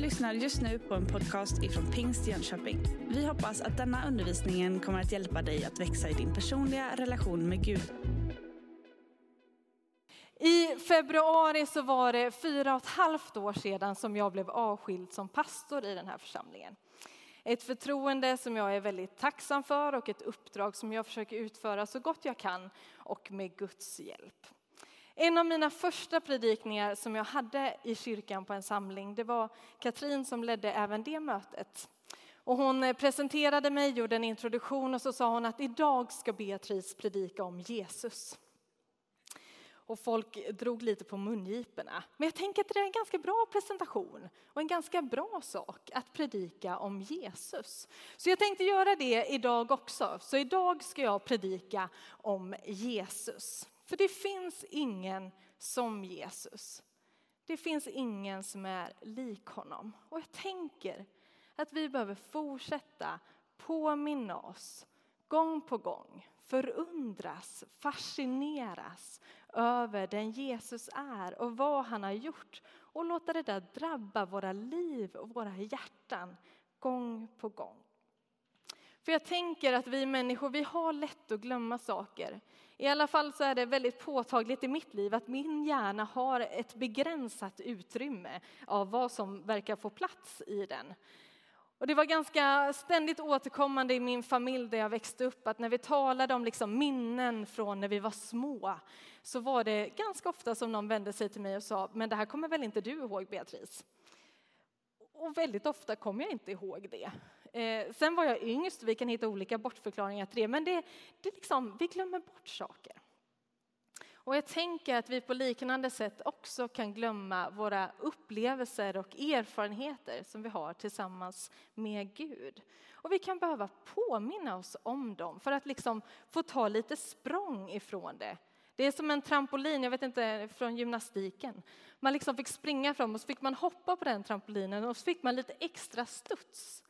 lyssnar just nu på en podcast ifrån Pingst Jönköping. Vi hoppas att denna undervisning kommer att hjälpa dig att växa i din personliga relation med Gud. I februari så var det fyra och ett halvt år sedan som jag blev avskild som pastor i den här församlingen. Ett förtroende som jag är väldigt tacksam för och ett uppdrag som jag försöker utföra så gott jag kan och med Guds hjälp. En av mina första predikningar som jag hade i kyrkan på en samling, det var Katrin som ledde även det mötet. Och hon presenterade mig, gjorde en introduktion och så sa hon att idag ska Beatrice predika om Jesus. Och folk drog lite på mungiporna. Men jag tänker att det är en ganska bra presentation och en ganska bra sak att predika om Jesus. Så jag tänkte göra det idag också. Så idag ska jag predika om Jesus. För det finns ingen som Jesus. Det finns ingen som är lik honom. Och jag tänker att vi behöver fortsätta påminna oss gång på gång, förundras, fascineras över den Jesus är och vad han har gjort och låta det där drabba våra liv och våra hjärtan gång på gång. För jag tänker att vi människor, vi har lätt att glömma saker. I alla fall så är det väldigt påtagligt i mitt liv att min hjärna har ett begränsat utrymme av vad som verkar få plats i den. Och det var ganska ständigt återkommande i min familj där jag växte upp att när vi talade om liksom minnen från när vi var små så var det ganska ofta som någon vände sig till mig och sa men det här kommer väl inte du ihåg Beatrice? Och väldigt ofta kom jag inte ihåg det. Eh, sen var jag yngst, vi kan hitta olika bortförklaringar till det, men det, det liksom, vi glömmer bort saker. Och jag tänker att vi på liknande sätt också kan glömma våra upplevelser och erfarenheter som vi har tillsammans med Gud. Och vi kan behöva påminna oss om dem för att liksom få ta lite språng ifrån det. Det är som en trampolin, jag vet inte, från gymnastiken. Man liksom fick springa fram och så fick man hoppa på den trampolinen och så fick man lite extra studs.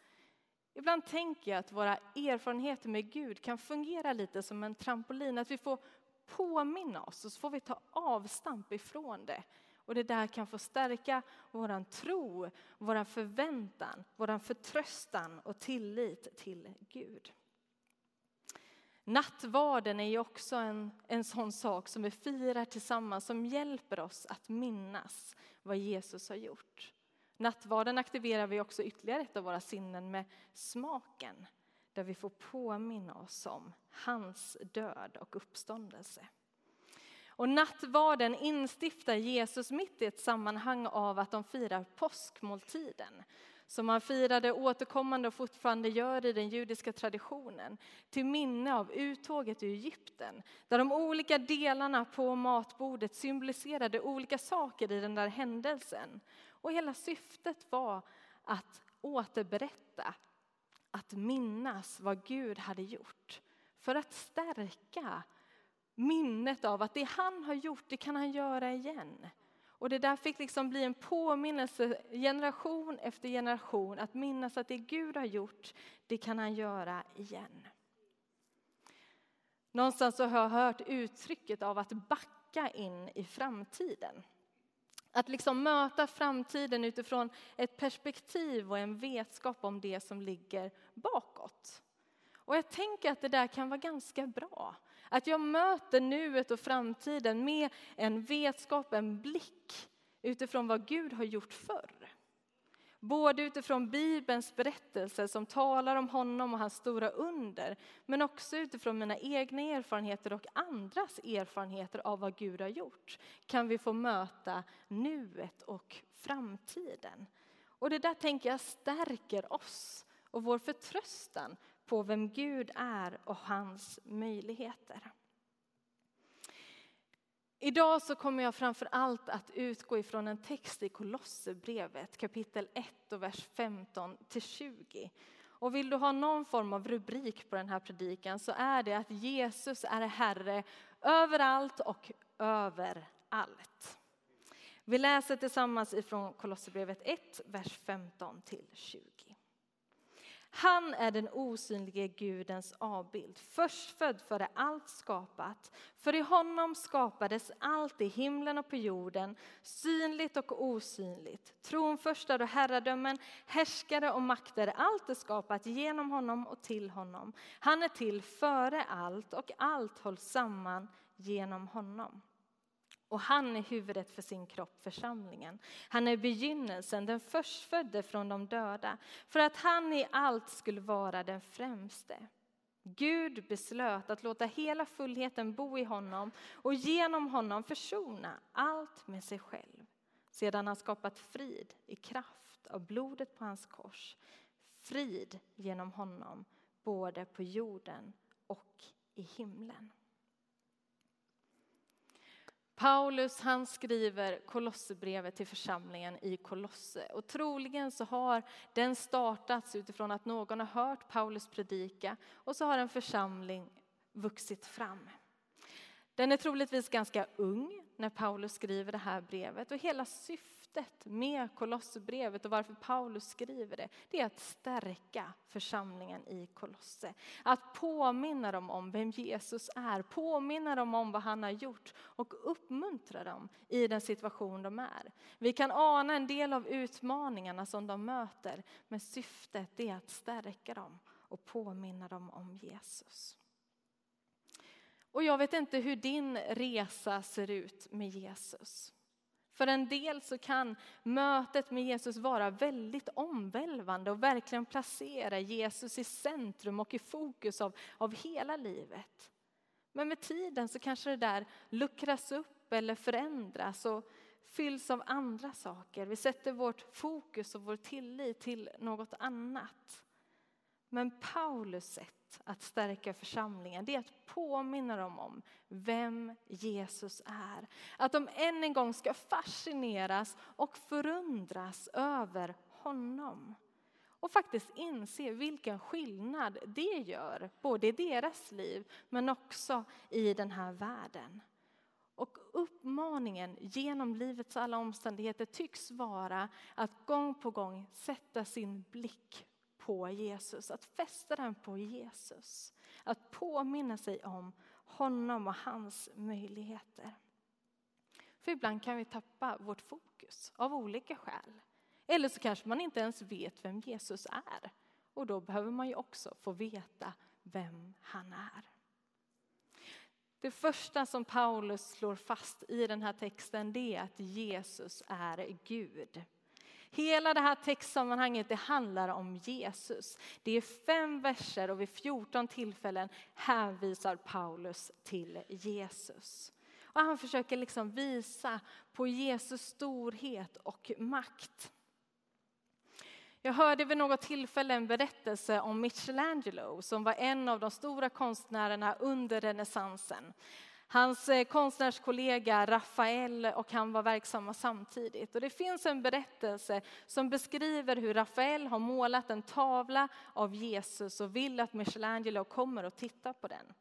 Ibland tänker jag att våra erfarenheter med Gud kan fungera lite som en trampolin, att vi får påminna oss och så får vi ta avstamp ifrån det. Och det där kan få stärka vår tro, vår förväntan, vår förtröstan och tillit till Gud. Nattvarden är ju också en, en sån sak som vi firar tillsammans som hjälper oss att minnas vad Jesus har gjort. Nattvarden aktiverar vi också ytterligare ett av våra sinnen med smaken där vi får påminna oss om hans död och uppståndelse. Och nattvarden instiftar Jesus mitt i ett sammanhang av att de firar påskmåltiden som man firade återkommande och fortfarande gör i den judiska traditionen till minne av uttåget ur Egypten där de olika delarna på matbordet symboliserade olika saker i den där händelsen. Och hela syftet var att återberätta, att minnas vad Gud hade gjort för att stärka minnet av att det han har gjort, det kan han göra igen. Och det där fick liksom bli en påminnelse generation efter generation att minnas att det Gud har gjort, det kan han göra igen. Någonstans så har jag hört uttrycket av att backa in i framtiden. Att liksom möta framtiden utifrån ett perspektiv och en vetskap om det som ligger bakåt. Och jag tänker att det där kan vara ganska bra. Att jag möter nuet och framtiden med en vetskap, en blick utifrån vad Gud har gjort förr. Både utifrån Bibelns berättelser som talar om honom och hans stora under, men också utifrån mina egna erfarenheter och andras erfarenheter av vad Gud har gjort, kan vi få möta nuet och framtiden. Och det där tänker jag stärker oss och vår förtröstan på vem Gud är och hans möjligheter. Idag så kommer jag framför allt att utgå ifrån en text i Kolosserbrevet kapitel 1 och vers 15 till 20. Och vill du ha någon form av rubrik på den här predikan så är det att Jesus är Herre överallt och överallt. Vi läser tillsammans ifrån Kolosserbrevet 1, vers 15 till 20. Han är den osynlige Gudens avbild, förstfödd före allt skapat. För i honom skapades allt i himlen och på jorden, synligt och osynligt. Tronförstar och herradömen, härskare och makter, allt är skapat genom honom och till honom. Han är till före allt och allt hålls samman genom honom. Och han är huvudet för sin kropp, församlingen. Han är begynnelsen, den förstfödde från de döda, för att han i allt skulle vara den främste. Gud beslöt att låta hela fullheten bo i honom och genom honom försona allt med sig själv. Sedan han skapat frid i kraft av blodet på hans kors. Frid genom honom, både på jorden och i himlen. Paulus han skriver Kolosserbrevet till församlingen i Kolosse och troligen så har den startats utifrån att någon har hört Paulus predika och så har en församling vuxit fram. Den är troligtvis ganska ung när Paulus skriver det här brevet och hela syftet syftet med Kolosserbrevet och varför Paulus skriver det, det är att stärka församlingen i Kolosse. Att påminna dem om vem Jesus är, påminna dem om vad han har gjort och uppmuntra dem i den situation de är. Vi kan ana en del av utmaningarna som de möter, men syftet är att stärka dem och påminna dem om Jesus. Och jag vet inte hur din resa ser ut med Jesus. För en del så kan mötet med Jesus vara väldigt omvälvande och verkligen placera Jesus i centrum och i fokus av, av hela livet. Men med tiden så kanske det där luckras upp eller förändras och fylls av andra saker. Vi sätter vårt fokus och vår tillit till något annat. Men Paulus sätt att stärka församlingen det är att påminna dem om vem Jesus är. Att de än en gång ska fascineras och förundras över honom. Och faktiskt inse vilken skillnad det gör, både i deras liv men också i den här världen. Och uppmaningen genom livets alla omständigheter tycks vara att gång på gång sätta sin blick på Jesus, att fästa den på Jesus. Att påminna sig om honom och hans möjligheter. För ibland kan vi tappa vårt fokus av olika skäl. Eller så kanske man inte ens vet vem Jesus är. Och då behöver man ju också få veta vem han är. Det första som Paulus slår fast i den här texten det är att Jesus är Gud. Hela det här textsammanhanget det handlar om Jesus. Det är fem verser och vid 14 tillfällen hänvisar Paulus till Jesus. Och han försöker liksom visa på Jesus storhet och makt. Jag hörde vid något tillfälle en berättelse om Michelangelo som var en av de stora konstnärerna under renässansen. Hans eh, konstnärskollega Rafael och han var verksamma samtidigt. Och det finns en berättelse som beskriver hur Rafael har målat en tavla av Jesus och vill att Michelangelo kommer och tittar på den.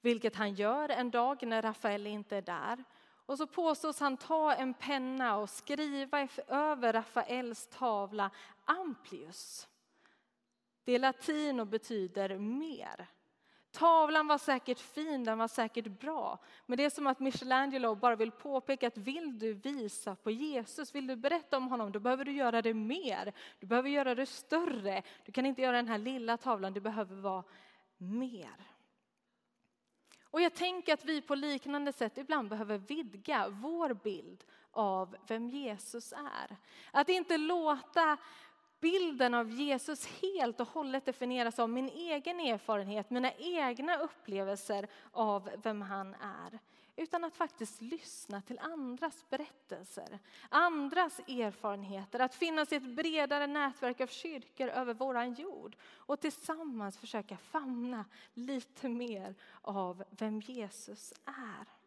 Vilket han gör en dag när Rafael inte är där. Och så påstås han ta en penna och skriva över Rafaels tavla Amplius. Det är latin och betyder mer. Tavlan var säkert fin, den var säkert bra. Men det är som att Michelangelo bara vill påpeka att vill du visa på Jesus, vill du berätta om honom, då behöver du göra det mer. Du behöver göra det större. Du kan inte göra den här lilla tavlan, det behöver vara mer. Och jag tänker att vi på liknande sätt ibland behöver vidga vår bild av vem Jesus är. Att inte låta bilden av Jesus helt och hållet definieras av min egen erfarenhet, mina egna upplevelser av vem han är. Utan att faktiskt lyssna till andras berättelser, andras erfarenheter, att finnas i ett bredare nätverk av kyrkor över våran jord och tillsammans försöka famna lite mer av vem Jesus är.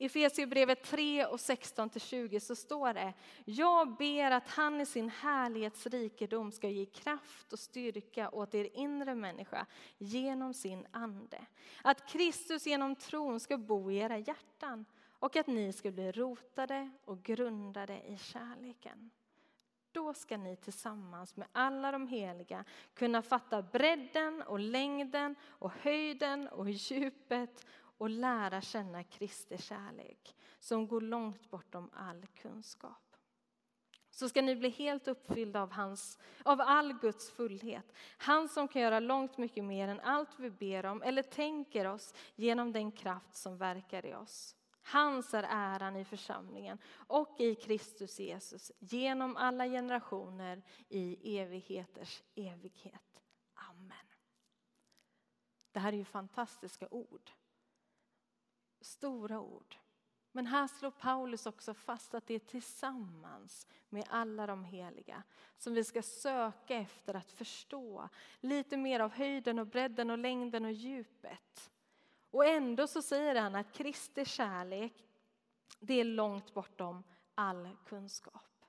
I Efesierbrevet 3 och 16-20 så står det Jag ber att han i sin härlighetsrikedom ska ge kraft och styrka åt er inre människa genom sin ande. Att Kristus genom tron ska bo i era hjärtan och att ni ska bli rotade och grundade i kärleken. Då ska ni tillsammans med alla de heliga kunna fatta bredden och längden och höjden och djupet och lära känna Kristi kärlek som går långt bortom all kunskap så ska ni bli helt uppfyllda av, hans, av all Guds fullhet. Han som kan göra långt mycket mer än allt vi ber om eller tänker oss genom den kraft som verkar i oss. Hans är äran i församlingen och i Kristus Jesus genom alla generationer i evigheters evighet. Amen. Det här är ju fantastiska ord. Stora ord. Men här slår Paulus också fast att det är tillsammans med alla de heliga som vi ska söka efter att förstå lite mer av höjden och bredden och längden och djupet. Och ändå så säger han att Kristi kärlek, det är långt bortom all kunskap.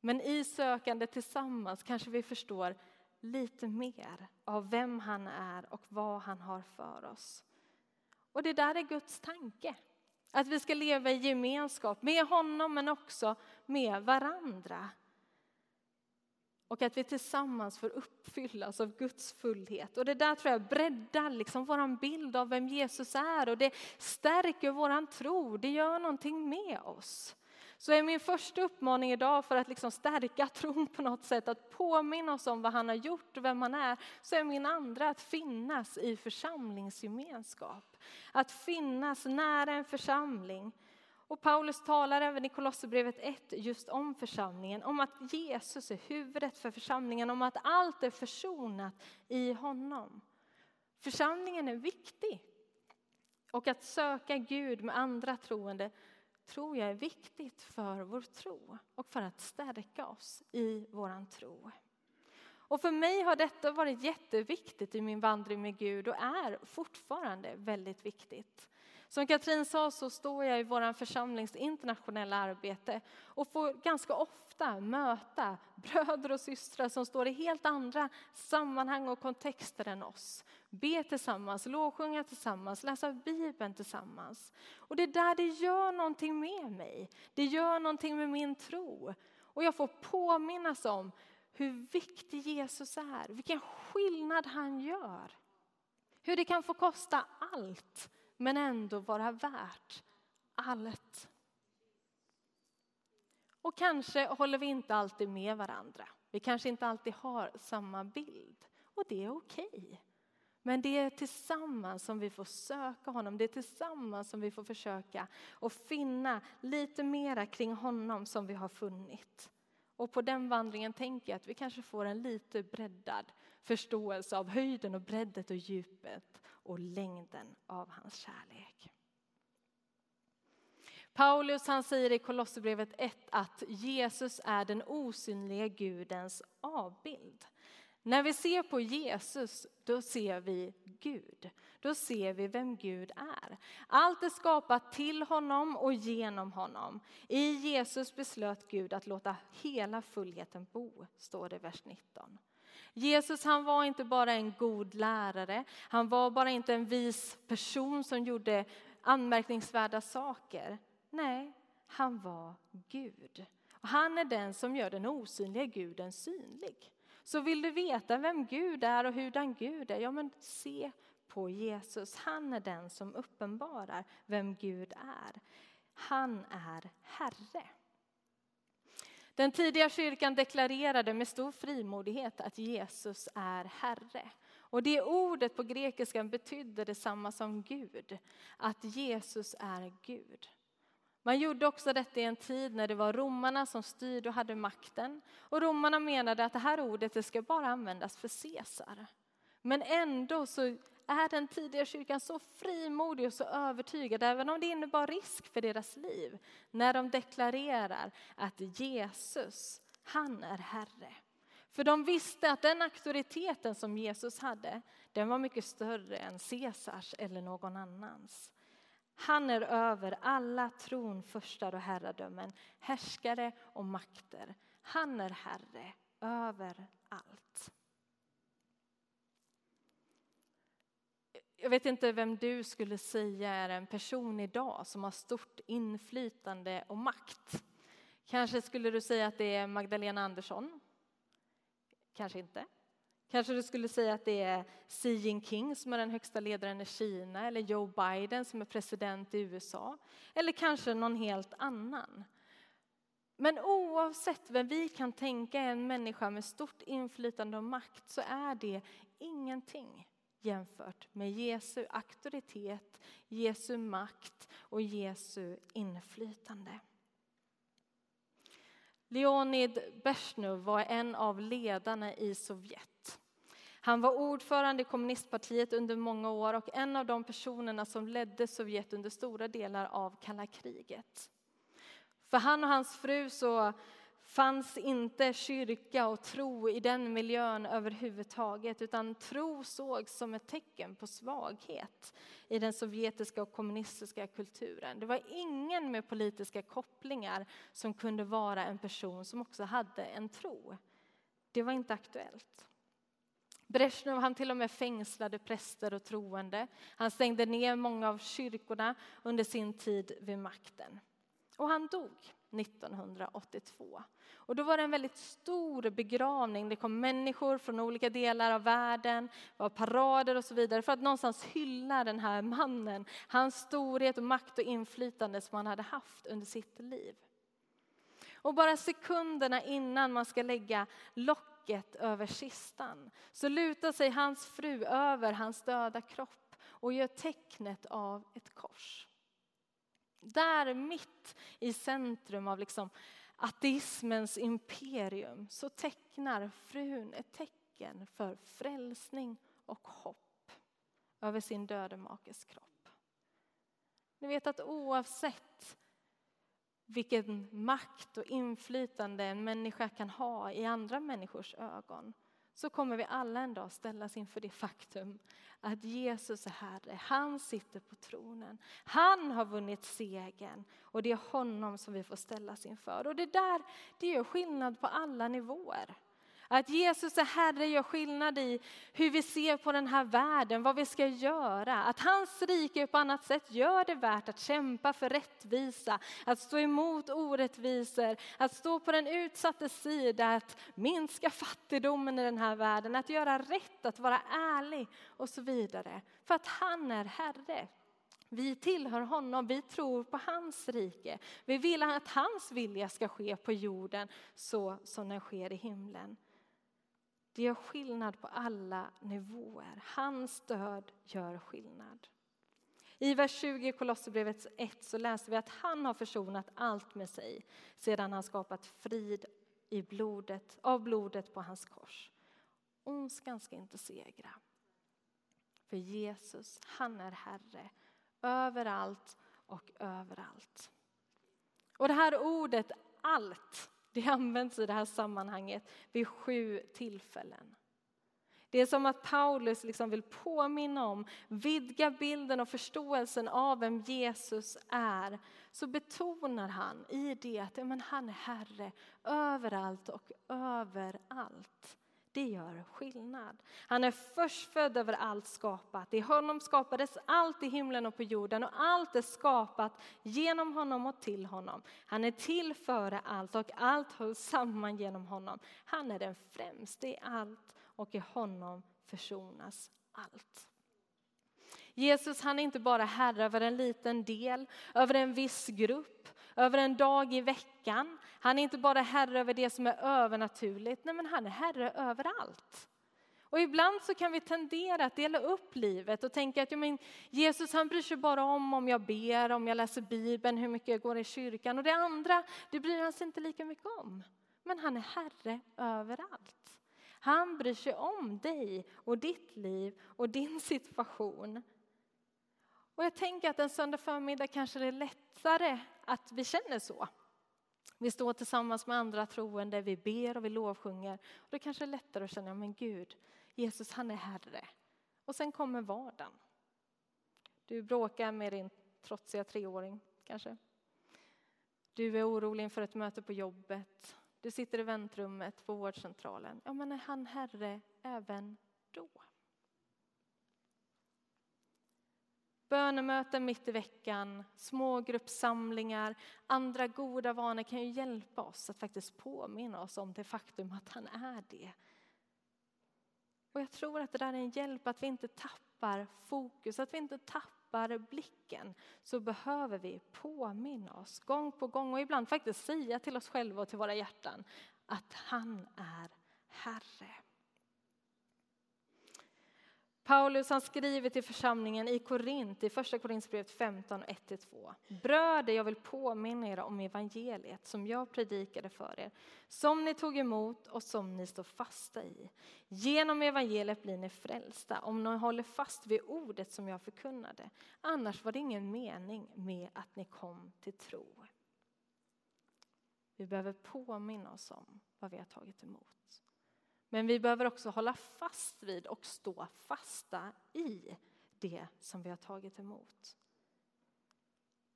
Men i sökande tillsammans kanske vi förstår lite mer av vem han är och vad han har för oss. Och det där är Guds tanke. Att vi ska leva i gemenskap med honom men också med varandra. Och att vi tillsammans får uppfyllas av Guds fullhet. Och det där tror jag breddar liksom vår bild av vem Jesus är och det stärker vår tro. Det gör någonting med oss. Så är min första uppmaning idag för att liksom stärka tron på något sätt, att påminna oss om vad han har gjort och vem han är, så är min andra att finnas i församlingsgemenskap. Att finnas nära en församling. Och Paulus talar även i Kolosserbrevet 1 just om församlingen, om att Jesus är huvudet för församlingen, om att allt är försonat i honom. Församlingen är viktig. Och att söka Gud med andra troende tror jag är viktigt för vår tro och för att stärka oss i vår tro. Och för mig har detta varit jätteviktigt i min vandring med Gud och är fortfarande väldigt viktigt. Som Katrin sa så står jag i vår församlings internationella arbete och får ganska ofta möta bröder och systrar som står i helt andra sammanhang och kontexter än oss. Be tillsammans, lovsjunga tillsammans, läsa Bibeln tillsammans. Och det är där det gör någonting med mig. Det gör någonting med min tro. Och jag får påminnas om hur viktig Jesus är, vilken skillnad han gör. Hur det kan få kosta allt men ändå vara värt allt. Och kanske håller vi inte alltid med varandra. Vi kanske inte alltid har samma bild. Och det är okej. Okay. Men det är tillsammans som vi får söka honom. Det är tillsammans som vi får försöka och finna lite mera kring honom som vi har funnit. Och på den vandringen tänker jag att vi kanske får en lite breddad förståelse av höjden och breddet och djupet och längden av hans kärlek. Paulus han säger i Kolosserbrevet 1 att Jesus är den osynliga Gudens avbild. När vi ser på Jesus, då ser vi Gud. Då ser vi vem Gud är. Allt är skapat till honom och genom honom. I Jesus beslöt Gud att låta hela fullheten bo, står det i vers 19. Jesus han var inte bara en god lärare, han var bara inte en vis person som gjorde anmärkningsvärda saker. Nej, han var Gud. Och han är den som gör den osynliga guden synlig. Så vill du veta vem Gud är och hurdan Gud är, ja men se på Jesus. Han är den som uppenbarar vem Gud är. Han är Herre. Den tidiga kyrkan deklarerade med stor frimodighet att Jesus är Herre. Och det ordet på grekiskan betydde detsamma som Gud, att Jesus är Gud. Man gjorde också detta i en tid när det var romarna som styrde och hade makten. Och romarna menade att det här ordet det ska bara användas för Caesar. Men ändå så är den tidiga kyrkan så frimodig och så övertygad, även om det innebar risk för deras liv, när de deklarerar att Jesus, han är Herre. För de visste att den auktoriteten som Jesus hade, den var mycket större än Caesars eller någon annans. Han är över alla tronförstar och herradömen, härskare och makter. Han är Herre över allt. Jag vet inte vem du skulle säga är en person idag som har stort inflytande och makt. Kanske skulle du säga att det är Magdalena Andersson. Kanske inte. Kanske du skulle säga att det är Xi Jinping som är den högsta ledaren i Kina eller Joe Biden som är president i USA. Eller kanske någon helt annan. Men oavsett vem vi kan tänka är en människa med stort inflytande och makt så är det ingenting jämfört med Jesu auktoritet, Jesu makt och Jesu inflytande. Leonid Brezhnev var en av ledarna i Sovjet. Han var ordförande i kommunistpartiet under många år och en av de personerna som ledde Sovjet under stora delar av kalla kriget. För han och hans fru så fanns inte kyrka och tro i den miljön överhuvudtaget utan tro sågs som ett tecken på svaghet i den sovjetiska och kommunistiska kulturen. Det var ingen med politiska kopplingar som kunde vara en person som också hade en tro. Det var inte aktuellt. Brezhnev han till och med fängslade präster och troende. Han stängde ner många av kyrkorna under sin tid vid makten. Och han dog 1982. Och då var det en väldigt stor begravning. Det kom människor från olika delar av världen, det var parader och så vidare för att någonstans hylla den här mannen, hans storhet och makt och inflytande som han hade haft under sitt liv. Och bara sekunderna innan man ska lägga locket över kistan så lutar sig hans fru över hans döda kropp och gör tecknet av ett kors. Där mitt i centrum av liksom ateismens imperium så tecknar frun ett tecken för frälsning och hopp över sin döde makes kropp. Ni vet att oavsett vilken makt och inflytande en människa kan ha i andra människors ögon så kommer vi alla en dag ställas inför det faktum att Jesus är Herre. Han sitter på tronen. Han har vunnit segern och det är honom som vi får ställas inför. Och det där, det gör skillnad på alla nivåer. Att Jesus är Herre gör skillnad i hur vi ser på den här världen, vad vi ska göra. Att hans rike på annat sätt gör det värt att kämpa för rättvisa, att stå emot orättvisor, att stå på den utsattes sida, att minska fattigdomen i den här världen, att göra rätt, att vara ärlig och så vidare. För att han är Herre. Vi tillhör honom, vi tror på hans rike. Vi vill att hans vilja ska ske på jorden så som den sker i himlen. Det gör skillnad på alla nivåer. Hans död gör skillnad. I vers 20 i Kolosserbrevet 1 så läser vi att han har försonat allt med sig sedan han skapat frid i blodet, av blodet på hans kors. Ondskan ska inte segra. För Jesus, han är Herre överallt och överallt. Och det här ordet allt det används i det här sammanhanget vid sju tillfällen. Det är som att Paulus liksom vill påminna om, vidga bilden och förståelsen av vem Jesus är. Så betonar han i det att ja, men han är Herre överallt och överallt det gör skillnad. Han är förstfödd över allt skapat. I honom skapades allt i himlen och på jorden och allt är skapat genom honom och till honom. Han är till före allt och allt hålls samman genom honom. Han är den främste i allt och i honom försonas allt. Jesus han är inte bara herre över en liten del, över en viss grupp, över en dag i veckan. Han är inte bara herre över det som är övernaturligt, nej men han är herre över allt. Och ibland så kan vi tendera att dela upp livet och tänka att ja, men Jesus han bryr sig bara om om jag ber, om jag läser Bibeln, hur mycket jag går i kyrkan. Och det andra, det bryr han sig inte lika mycket om. Men han är herre överallt. Han bryr sig om dig och ditt liv och din situation. Och jag tänker att en söndag förmiddag kanske det är lättare att vi känner så. Vi står tillsammans med andra troende, vi ber och vi lovsjunger. Och det kanske är lättare att känna, men Gud, Jesus han är Herre. Och sen kommer vardagen. Du bråkar med din trotsiga treåring kanske. Du är orolig inför ett möte på jobbet. Du sitter i väntrummet på vårdcentralen. Ja, men är han Herre även då? Bönemöten mitt i veckan, smågruppssamlingar, andra goda vanor kan ju hjälpa oss att faktiskt påminna oss om det faktum att han är det. Och jag tror att det där är en hjälp att vi inte tappar fokus, att vi inte tappar blicken. Så behöver vi påminna oss gång på gång och ibland faktiskt säga till oss själva och till våra hjärtan att han är Herre. Paulus han skriver till församlingen i Korint, i första Korinthierbrevet 15, 1-2. Bröder, jag vill påminna er om evangeliet som jag predikade för er, som ni tog emot och som ni står fasta i. Genom evangeliet blir ni frälsta om ni håller fast vid ordet som jag förkunnade. Annars var det ingen mening med att ni kom till tro. Vi behöver påminna oss om vad vi har tagit emot. Men vi behöver också hålla fast vid och stå fasta i det som vi har tagit emot.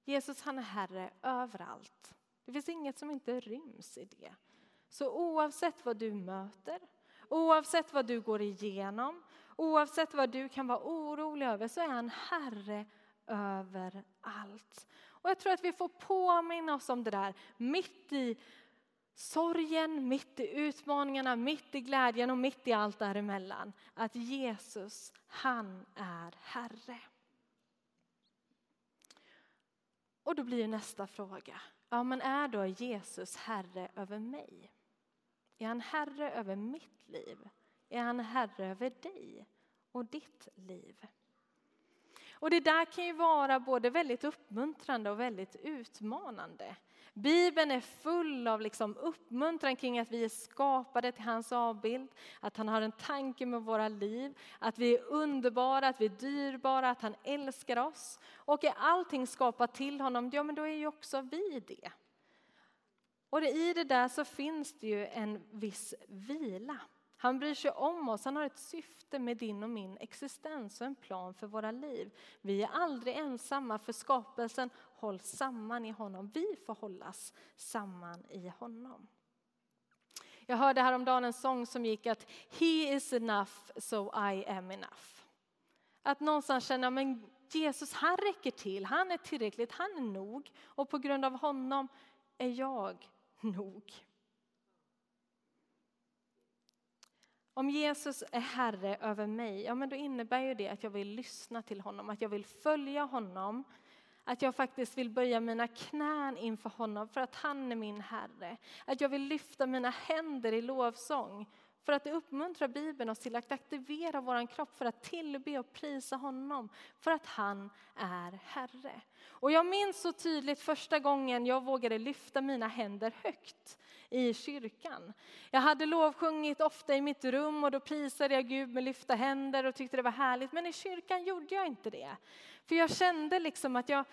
Jesus han är Herre överallt. Det finns inget som inte ryms i det. Så oavsett vad du möter, oavsett vad du går igenom, oavsett vad du kan vara orolig över så är han Herre överallt. Och jag tror att vi får påminna oss om det där mitt i sorgen, mitt i utmaningarna, mitt i glädjen och mitt i allt däremellan. Att Jesus, han är Herre. Och då blir nästa fråga, ja men är då Jesus Herre över mig? Är han Herre över mitt liv? Är han Herre över dig och ditt liv? Och det där kan ju vara både väldigt uppmuntrande och väldigt utmanande. Bibeln är full av liksom uppmuntran kring att vi är skapade till hans avbild, att han har en tanke med våra liv, att vi är underbara, att vi är dyrbara, att han älskar oss. Och är allting skapat till honom, ja men då är ju också vi det. Och i det där så finns det ju en viss vila. Han bryr sig om oss, han har ett syfte med din och min existens och en plan för våra liv. Vi är aldrig ensamma för skapelsen hålls samman i honom. Vi får hållas samman i honom. Jag hörde häromdagen en sång som gick att He is enough so I am enough. Att någonstans känna men Jesus han räcker till, han är tillräckligt, han är nog och på grund av honom är jag nog. Om Jesus är Herre över mig, ja men då innebär ju det att jag vill lyssna till honom, att jag vill följa honom, att jag faktiskt vill böja mina knän inför honom för att han är min Herre. Att jag vill lyfta mina händer i lovsång för att det uppmuntrar Bibeln oss till att aktivera vår kropp för att tillbe och prisa honom för att han är Herre. Och jag minns så tydligt första gången jag vågade lyfta mina händer högt i kyrkan. Jag hade lovsjungit ofta i mitt rum och då prisade jag Gud med lyfta händer och tyckte det var härligt. Men i kyrkan gjorde jag inte det. För jag kände liksom att jag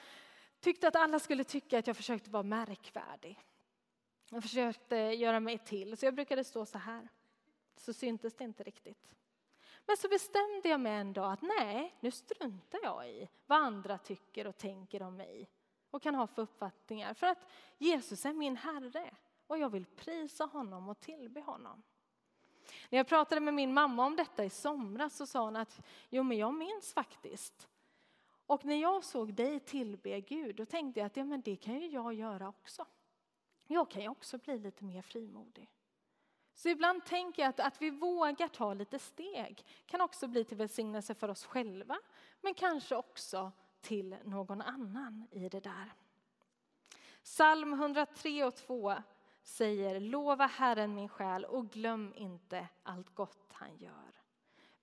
tyckte att alla skulle tycka att jag försökte vara märkvärdig. Jag försökte göra mig till, så jag brukade stå så här. Så syntes det inte riktigt. Men så bestämde jag mig en dag att nej, nu struntar jag i vad andra tycker och tänker om mig och kan ha för uppfattningar. För att Jesus är min Herre och jag vill prisa honom och tillbe honom. När jag pratade med min mamma om detta i somras så sa hon att jo, men jag minns faktiskt. Och när jag såg dig tillbe Gud, då tänkte jag att ja, men det kan ju jag göra också. Jag kan ju också bli lite mer frimodig. Så ibland tänker jag att, att vi vågar ta lite steg kan också bli till välsignelse för oss själva, men kanske också till någon annan i det där. Psalm 103 och 2 säger lova Herren min själ och glöm inte allt gott han gör.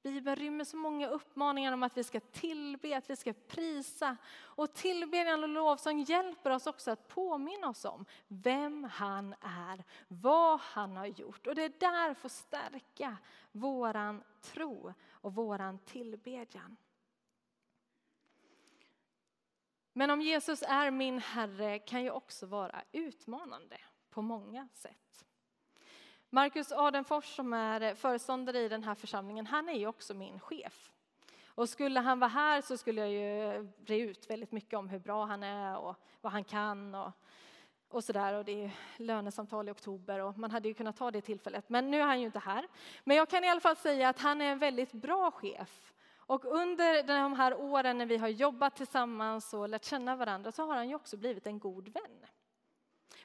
Bibeln rymmer så många uppmaningar om att vi ska tillbe, att vi ska prisa. Och tillbedjan och lovsång hjälper oss också att påminna oss om vem han är, vad han har gjort. Och det är där får stärka våran tro och våran tillbedjan. Men om Jesus är min Herre kan ju också vara utmanande på många sätt. Marcus Adenfors som är föreståndare i den här församlingen, han är ju också min chef. Och skulle han vara här så skulle jag ju bre ut väldigt mycket om hur bra han är och vad han kan och, och sådär. Och det är lönesamtal i oktober och man hade ju kunnat ta det tillfället. Men nu är han ju inte här. Men jag kan i alla fall säga att han är en väldigt bra chef Och under de här åren när vi har jobbat tillsammans och lärt känna varandra så har han ju också blivit en god vän.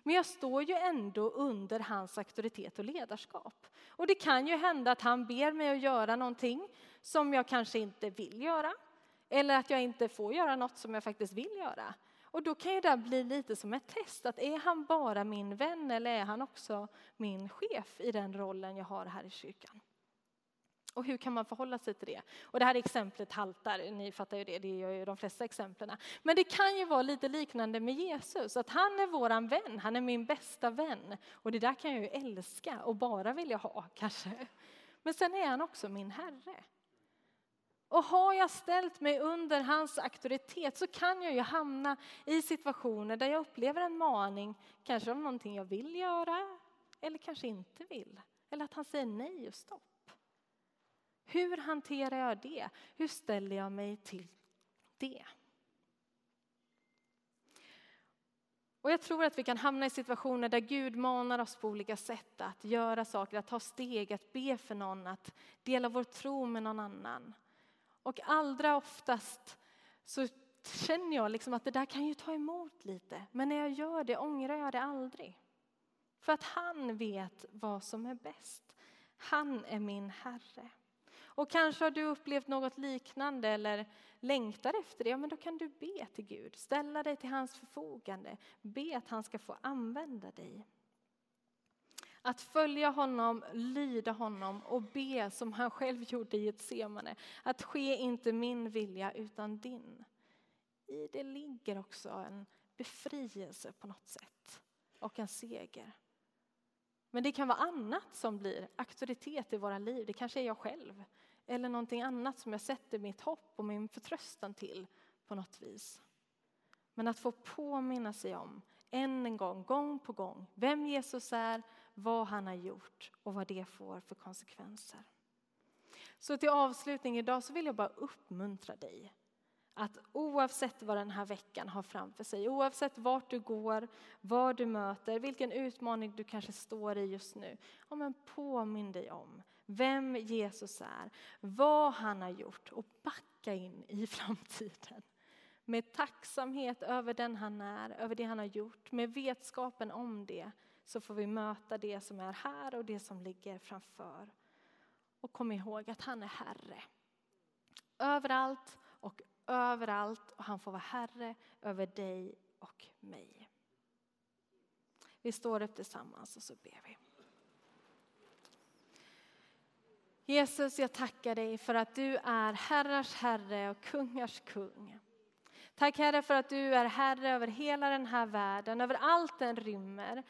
Men jag står ju ändå under hans auktoritet och ledarskap. Och det kan ju hända att han ber mig att göra någonting som jag kanske inte vill göra. Eller att jag inte får göra något som jag faktiskt vill göra. Och då kan ju det bli lite som ett test, att är han bara min vän eller är han också min chef i den rollen jag har här i kyrkan? Och hur kan man förhålla sig till det? Och det här exemplet haltar, ni fattar ju det, det gör ju de flesta exemplen. Men det kan ju vara lite liknande med Jesus, att han är våran vän, han är min bästa vän. Och det där kan jag ju älska och bara vilja ha kanske. Men sen är han också min Herre. Och har jag ställt mig under hans auktoritet så kan jag ju hamna i situationer där jag upplever en maning, kanske om någonting jag vill göra eller kanske inte vill. Eller att han säger nej och stopp. Hur hanterar jag det? Hur ställer jag mig till det? Och jag tror att vi kan hamna i situationer där Gud manar oss på olika sätt att göra saker, att ta steg, att be för någon, att dela vår tro med någon annan. Och allra oftast så känner jag liksom att det där kan ju ta emot lite. Men när jag gör det ångrar jag det aldrig. För att han vet vad som är bäst. Han är min Herre. Och kanske har du upplevt något liknande eller längtar efter det, ja, men då kan du be till Gud. Ställa dig till hans förfogande. Be att han ska få använda dig. Att följa honom, lyda honom och be som han själv gjorde i ett semane. Att ske inte min vilja utan din. I det ligger också en befrielse på något sätt och en seger. Men det kan vara annat som blir auktoritet i våra liv. Det kanske är jag själv eller någonting annat som jag sätter mitt hopp och min förtröstan till på något vis. Men att få påminna sig om, än en gång, gång på gång, vem Jesus är, vad han har gjort och vad det får för konsekvenser. Så till avslutning idag så vill jag bara uppmuntra dig att oavsett vad den här veckan har framför sig, oavsett vart du går, vad du möter, vilken utmaning du kanske står i just nu, ja, men påminn dig om vem Jesus är, vad han har gjort och backa in i framtiden. Med tacksamhet över den han är, över det han har gjort, med vetskapen om det så får vi möta det som är här och det som ligger framför. Och kom ihåg att han är Herre. Överallt och överallt och han får vara Herre över dig och mig. Vi står upp tillsammans och så ber vi. Jesus, jag tackar dig för att du är herrars herre och kungars kung. Tack Herre för att du är Herre över hela den här världen, över allt den rymmer.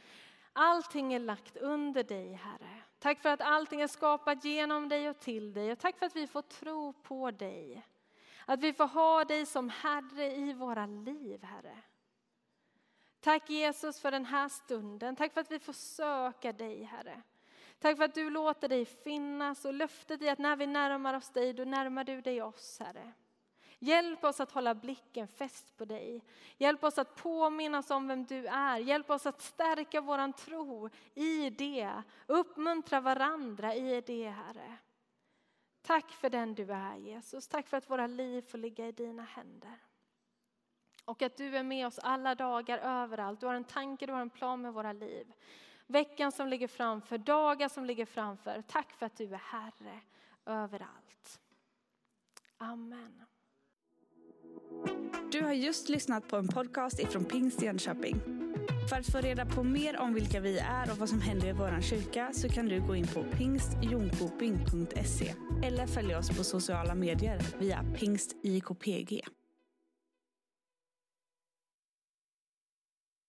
Allting är lagt under dig Herre. Tack för att allting är skapat genom dig och till dig och tack för att vi får tro på dig. Att vi får ha dig som Herre i våra liv Herre. Tack Jesus för den här stunden, tack för att vi får söka dig Herre. Tack för att du låter dig finnas och löftet i att när vi närmar oss dig, då närmar du dig oss, Herre. Hjälp oss att hålla blicken fäst på dig. Hjälp oss att påminnas om vem du är. Hjälp oss att stärka vår tro i det. Uppmuntra varandra i det, Herre. Tack för den du är, Jesus. Tack för att våra liv får ligga i dina händer. Och att du är med oss alla dagar, överallt. Du har en tanke, du har en plan med våra liv veckan som ligger framför, dagar som ligger framför. Tack för att du är Herre överallt. Amen. Du har just lyssnat på en podcast ifrån Pingst Jönköping. För att få reda på mer om vilka vi är och vad som händer i vår kyrka så kan du gå in på pingstjonkoping.se eller följa oss på sociala medier via pingstjkpg.